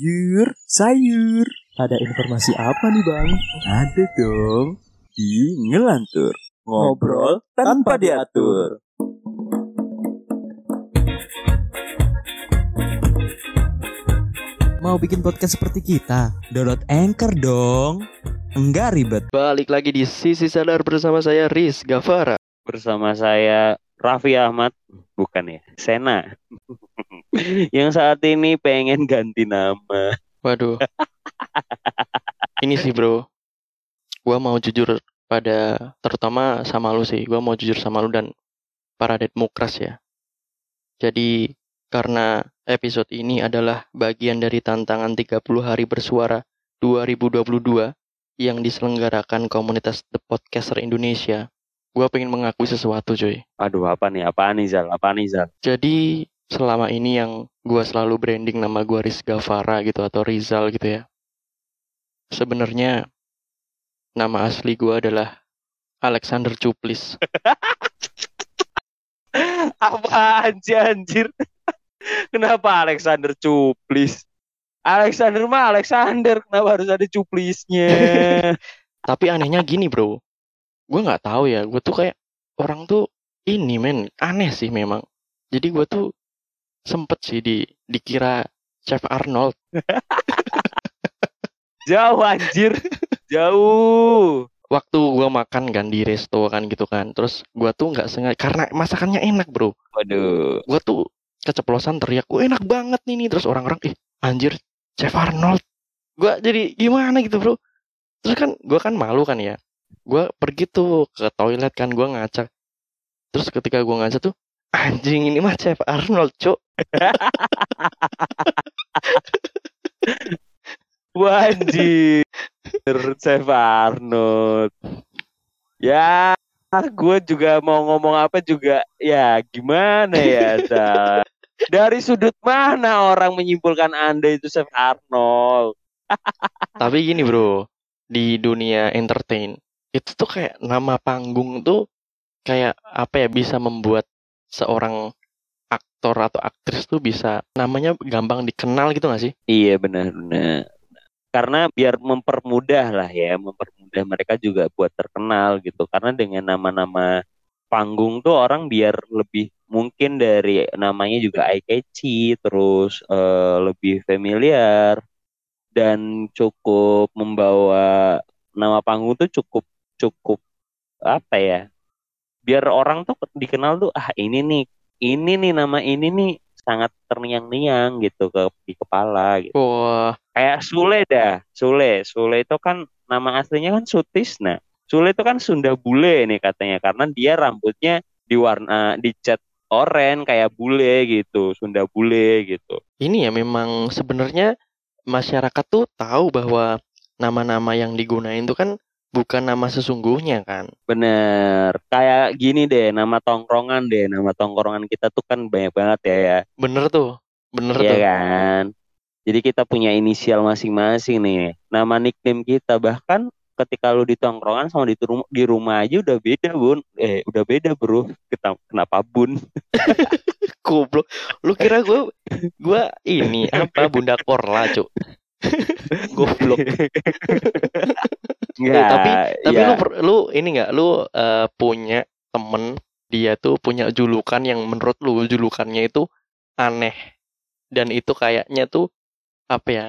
Sayur, sayur. Ada informasi apa nih bang? Ada dong. Di Ngelantur. Ngobrol tanpa diatur. Mau bikin podcast seperti kita? Download Anchor dong. Enggak ribet. Balik lagi di Sisi Sadar bersama saya Riz Gavara. bersama saya Raffi Ahmad bukan ya Sena yang saat ini pengen ganti nama Waduh. Ini sih bro. Gua mau jujur pada terutama sama lu sih. Gua mau jujur sama lu dan para Demokras ya. Jadi karena episode ini adalah bagian dari tantangan 30 hari bersuara 2022 yang diselenggarakan komunitas The Podcaster Indonesia. Gua pengen mengakui sesuatu coy. aduh apa nih apa nih Zal apa nih Zal Jadi selama ini yang gua selalu branding nama gua Riz Gavara gitu atau Rizal gitu ya. Sebenarnya nama asli gua adalah Alexander Cuplis. apa aja anjir kenapa Alexander Cuplis Alexander mah Alexander kenapa harus ada cuplisnya Tapi anehnya gini bro, gue nggak tahu ya. Gue tuh kayak orang tuh ini men aneh sih memang. Jadi gue tuh sempet sih di dikira Chef Arnold. jauh anjir jauh Waktu gue makan kan di resto kan gitu kan. Terus gue tuh nggak sengaja karena masakannya enak bro. waduh gue tuh keceplosan teriak, gue enak banget nih nih. Terus orang-orang, ih anjir, Chef Arnold. Gue jadi gimana gitu bro. Terus kan gue kan malu kan ya. Gue pergi tuh ke toilet kan, gue ngaca. Terus ketika gue ngaca tuh, anjing ini mah Chef Arnold cuk. Wajib Chef Arnold Ya gue juga mau ngomong apa juga Ya gimana ya Zal? Dari sudut mana orang menyimpulkan anda itu Chef Arnold Tapi gini bro, di dunia entertain, itu tuh kayak nama panggung tuh kayak apa ya bisa membuat seorang aktor atau aktris tuh bisa namanya gampang dikenal gitu gak sih? Iya benar-benar Karena biar mempermudah lah ya Mempermudah mereka juga buat terkenal gitu Karena dengan nama-nama panggung tuh orang biar lebih mungkin dari namanya juga eye catchy terus eh, lebih familiar dan cukup membawa nama panggung tuh cukup cukup apa ya biar orang tuh dikenal tuh ah ini nih ini nih nama ini nih sangat terngiang-niang gitu ke di kepala gitu. Wah, kayak Sule dah Sule. Sule itu kan nama aslinya kan Sutisna Sule itu kan Sunda bule nih katanya karena dia rambutnya diwarna dicat oranye kayak bule gitu Sunda bule gitu. Ini ya memang sebenarnya masyarakat tuh tahu bahwa nama-nama yang digunain tuh kan bukan nama sesungguhnya kan. bener. Kayak gini deh nama tongkrongan deh. Nama tongkrongan kita tuh kan banyak banget ya ya. Bener tuh, bener Iya tuh. kan? Jadi kita punya inisial masing-masing nih. Nama nickname kita bahkan ketika lu di tongkrongan sama di rumah di rumah aja udah beda bun. Eh udah beda bro. Kita- kenapa bun? Goblok. Lu kira gue gue ini apa Bunda Korla, Cuk. Goblok. Enggak, Eh, tapi tapi ya. lu lu ini nggak lu eh, punya temen dia tuh punya julukan yang menurut lu julukannya itu aneh dan itu kayaknya tuh apa ya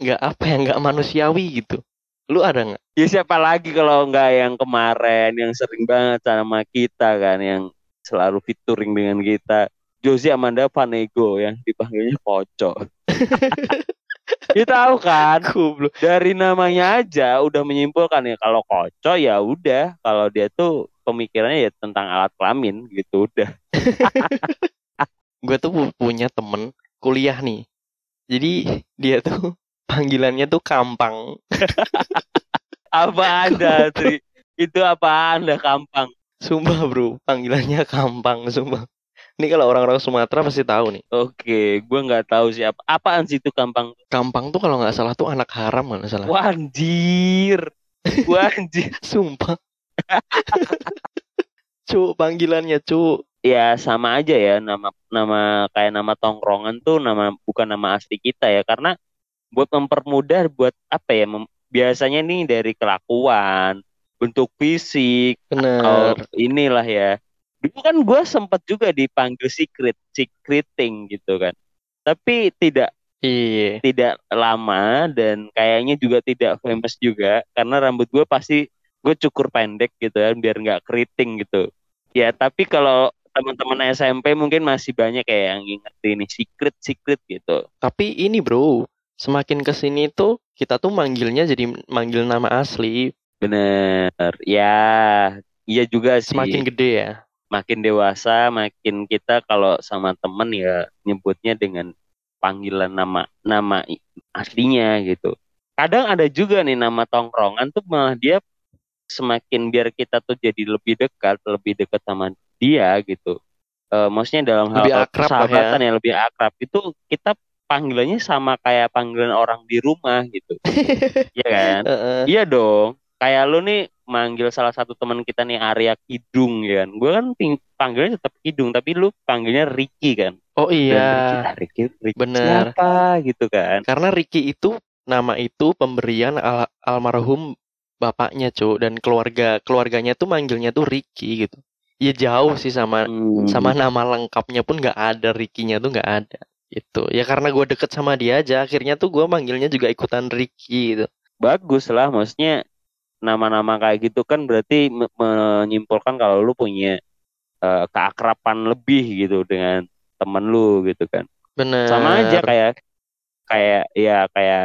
nggak apa ya nggak manusiawi gitu lu ada nggak Ya siapa lagi kalau nggak yang kemarin yang sering banget sama kita kan yang selalu featuring dengan kita Josie Amanda Vanego yang dipanggilnya Koco. Kita tahu kan goblok dari namanya aja udah menyimpulkan ya kalau Koco ya udah kalau dia tuh pemikirannya ya tentang alat kelamin gitu udah. gue tuh pu- punya temen kuliah nih jadi dia tuh panggilannya tuh kampang Apa anda Tri? Itu apa anda kampang? sumpah bro panggilannya kampang sumpah ini kalau orang-orang Sumatera pasti tahu nih Oke, gua nggak tahu siapa. Apaan sih itu kampang? kampang tuh kalau nggak salah tuh anak haram nggak salah Wanjir. Wanjir. sumpah Cuk, panggilannya Cuk. ya sama aja ya nama nama kayak nama tongkrongan tuh nama bukan nama asli kita ya karena buat mempermudah buat apa ya mem- biasanya nih dari kelakuan bentuk fisik Bener. atau inilah ya dulu kan gue sempat juga dipanggil secret secreting gitu kan tapi tidak Iya. tidak lama dan kayaknya juga tidak famous juga karena rambut gue pasti gue cukur pendek gitu kan biar nggak keriting gitu ya tapi kalau teman-teman SMP mungkin masih banyak kayak yang inget ini secret secret gitu Tapi ini bro, semakin ke sini tuh kita tuh manggilnya jadi manggil nama asli. bener ya iya juga sih Semakin gede ya. Makin dewasa makin kita kalau sama temen ya nyebutnya dengan panggilan nama nama aslinya gitu kadang ada juga nih nama tongkrongan tuh malah dia semakin biar kita tuh jadi lebih dekat lebih dekat sama dia gitu Eh maksudnya dalam hal ya. persahabatan ya lebih akrab itu kita panggilannya sama kayak panggilan orang di rumah gitu Iya kan. Iya dong. Kayak lu nih manggil salah satu teman kita nih Arya Kidung ya kan. Gue kan panggilnya tetap Kidung tapi lu panggilnya Ricky kan. Oh Dan Ricky, iya, ah, Ricky, Ricky Bener. siapa gitu kan. karena Ricky itu nama itu pemberian al- almarhum bapaknya cuy dan keluarga keluarganya tuh manggilnya tuh Ricky gitu. Ya jauh sih sama Hmm. sama nama lengkapnya pun nggak ada Ricky-nya tuh nggak ada gitu ya karena gue deket sama dia aja akhirnya tuh gue manggilnya juga ikutan Ricky gitu bagus lah maksudnya nama-nama kayak gitu kan berarti me- menyimpulkan kalau lu punya eh, keakraban lebih gitu dengan temen lu gitu kan. bener sama aja kayak kayak ya kayak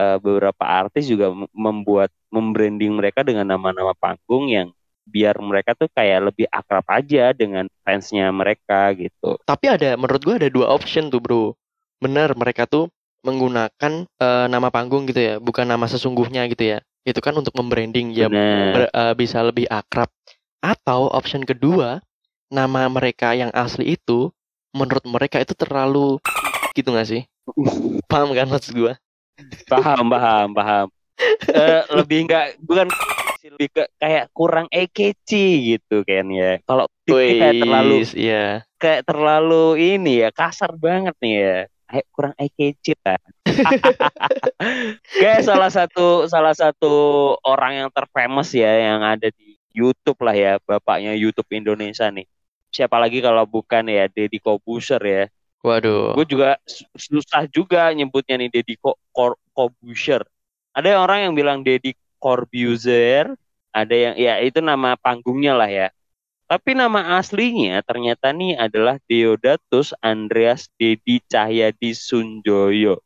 eh, beberapa artis juga mem- membuat membranding mereka dengan nama-nama panggung yang biar mereka tuh kayak lebih akrab aja dengan fansnya mereka gitu. tapi ada menurut gue ada dua option tuh bro bener mereka tuh menggunakan eh, nama panggung gitu ya bukan nama sesungguhnya gitu ya itu kan untuk membranding ya ber- eh, bisa lebih akrab atau option kedua nama mereka yang asli itu menurut mereka itu terlalu gitu gak sih paham kan maksud gue Paham, paham, paham. Eh, lebih enggak bukan lebih ke kayak kurang ekeci gitu kan ya. Kalau kayak terlalu iya kayak terlalu ini ya kasar banget nih ya. Kurang ekeci lah. kayak salah satu salah satu orang yang terfamous ya yang ada di YouTube lah ya, bapaknya YouTube Indonesia nih. Siapa lagi kalau bukan ya Deddy Kobuser ya. waduh Gue juga su- susah juga nyebutnya nih Deddy Ko Kor- Corbuzier. Ada orang yang bilang Deddy Corbuzier, ada yang ya itu nama panggungnya lah ya. Tapi nama aslinya ternyata nih adalah Deodatus Andreas Dedi Cahyadi Sunjoyo.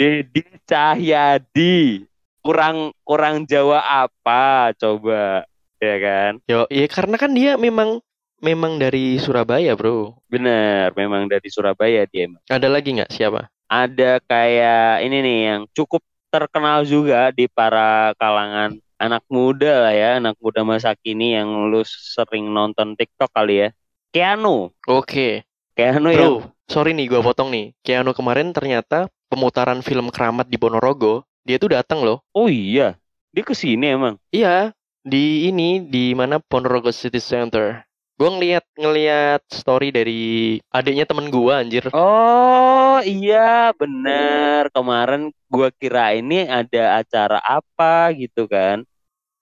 Dedi Cahyadi. Kurang kurang Jawa apa coba ya kan? Yo, iya karena kan dia memang memang dari Surabaya, Bro. Bener, memang dari Surabaya dia emang. Ada lagi nggak siapa? ada kayak ini nih yang cukup terkenal juga di para kalangan anak muda lah ya, anak muda masa kini yang lu sering nonton TikTok kali ya. Keanu, Oke. Keanu yang Bro, sorry nih gua potong nih. Keanu kemarin ternyata pemutaran film Keramat di Ponorogo, dia tuh datang loh. oh iya, dia ke sini emang. Iya, di ini di mana Ponorogo City Center. Gua ngeliat ngeliat story dari adiknya temen gua anjir. Oh iya, bener. Kemarin gua kira ini ada acara apa gitu kan.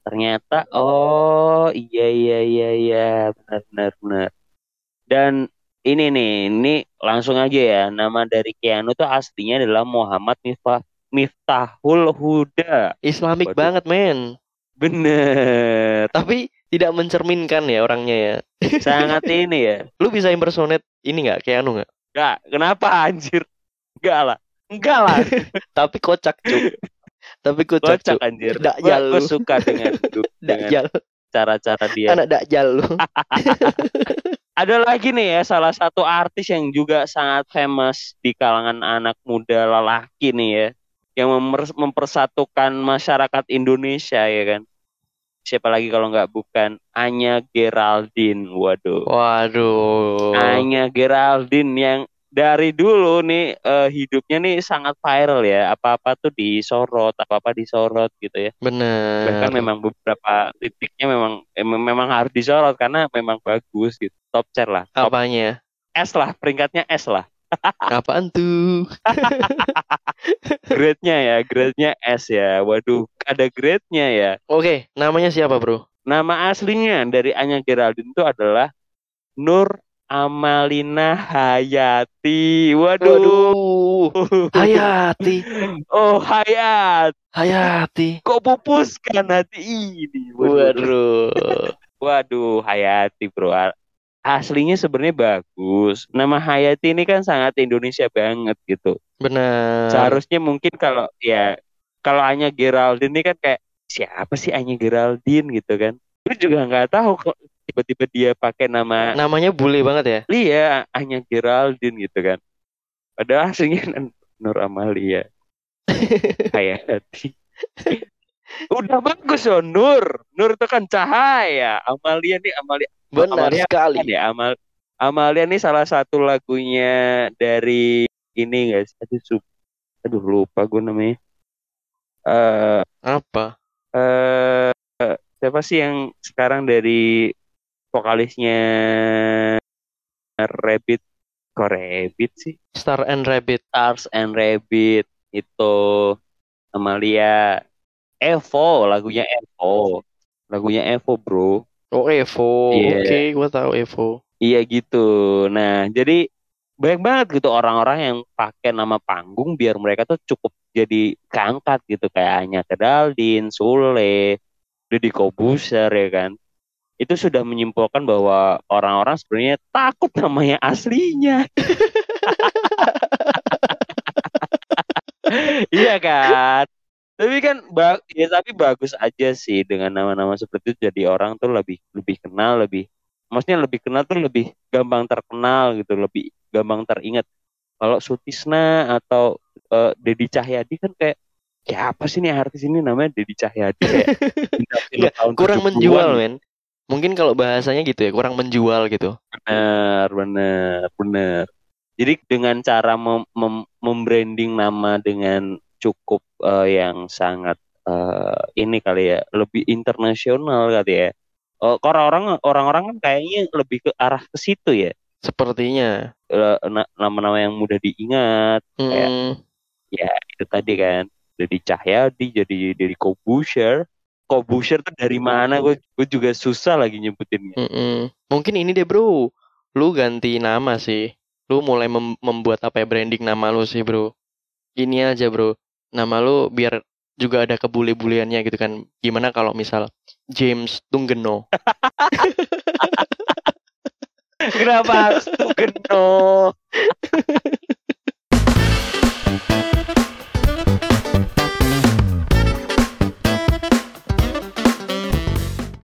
Ternyata oh iya iya iya iya benar benar benar. Dan ini nih, ini langsung aja ya. Nama dari Keanu tuh aslinya adalah Muhammad Miftah Miftahul Huda. Islamic Waduh. banget, men. Bener. Tapi tidak mencerminkan ya orangnya ya. Sangat ini ya. Lu bisa impersonate ini nggak Keanu nggak? Enggak, kenapa anjir? Enggak lah. Enggak lah. Tapi kocak, Cuk. Tapi kocak, Kocak anjir. Dakjal lu. suka dengan dengan cara-cara dia. Anak dakjal lu. Ada lagi nih ya salah satu artis yang juga sangat famous di kalangan anak muda lelaki nih ya yang mempersatukan masyarakat Indonesia ya kan. Siapa lagi kalau nggak bukan Anya Geraldine. Waduh. Waduh. Anya Geraldine yang dari dulu nih eh, hidupnya nih sangat viral ya. Apa-apa tuh disorot, apa-apa disorot gitu ya. Bener. Bahkan memang beberapa titiknya memang em- memang harus disorot karena memang bagus gitu. Top chair lah. Top Apanya? S lah, peringkatnya S lah. Apaan tuh? Grade-nya ya, grade-nya S ya. Waduh, ada grade-nya ya. Oke, namanya siapa bro? Nama aslinya dari Anya Geraldine itu adalah Nur Amalina Hayati. Waduh. Waduh, Hayati, Oh, Hayat. Hayati. Kok pupus kan hati ini? Waduh. Waduh, Hayati, Bro. Aslinya sebenarnya bagus. Nama Hayati ini kan sangat Indonesia banget gitu. Benar. Seharusnya mungkin kalau ya kalau Anya Geraldine ini kan kayak siapa sih Anya Geraldine gitu kan? Lu juga nggak tahu kok tiba-tiba dia pakai nama Namanya bule banget ya. Lia Anya Geraldine gitu kan. Padahal aslinya Nur Amalia Hayati. Udah bagus loh Nur. Nur itu kan cahaya. Amalia nih Amalia Benar Amalia sekali. kan ya Amal Amalia nih salah satu lagunya dari ini guys. Aduh, sup- aduh lupa gue namanya. Eh Apa? eh siapa sih yang sekarang dari vokalisnya Rabbit kok Rabbit sih Star and Rabbit. Stars and Rabbit itu Amalia Evo lagunya Evo lagunya Evo bro Oh Evo. Iya. Oke, gua tahu Evo. iya gitu nah jadi banyak banget gitu orang-orang yang pakai nama panggung biar mereka tuh cukup jadi keangkat gitu kayak Anya Kedaldin, Sule, Deddy Kobuser ya kan itu sudah menyimpulkan bahwa orang-orang sebenarnya takut namanya aslinya iya kan tapi kan ba- ya tapi bagus aja sih dengan nama-nama seperti itu jadi orang tuh lebih lebih kenal lebih maksudnya lebih kenal tuh lebih gampang terkenal gitu lebih gampang teringat kalau Sutisna atau eh, Dedi Cahyadi kan kayak siapa sih nih artis ini namanya Dedi Cahyadi kayak tahun Kurang 70-an. menjual, men. Mungkin kalau bahasanya gitu ya, kurang menjual gitu. Benar, benar, benar. Jadi dengan cara mem- mem- membranding nama dengan cukup eh, yang sangat eh, ini kali ya, lebih internasional kali ya. Oh, orang-orang orang-orang kan kayaknya lebih ke arah ke situ ya. Sepertinya. Na- Nama-nama yang mudah diingat Kayak- Hmm, itu tadi kan. Jadi Cahyadi, jadi dari Kobusher. Kobusher tuh dari mana? Gue gue juga susah lagi nyebutinnya. mm-mm. Mungkin ini deh, Bro. Lu ganti nama sih. Lu mulai mem- membuat apa ya branding nama lu sih, Bro. Ini aja, Bro. Nama lu biar juga ada kebule-buleannya gitu kan. Gimana kalau misal James Tunggeno? Kenapa harus tuh geno?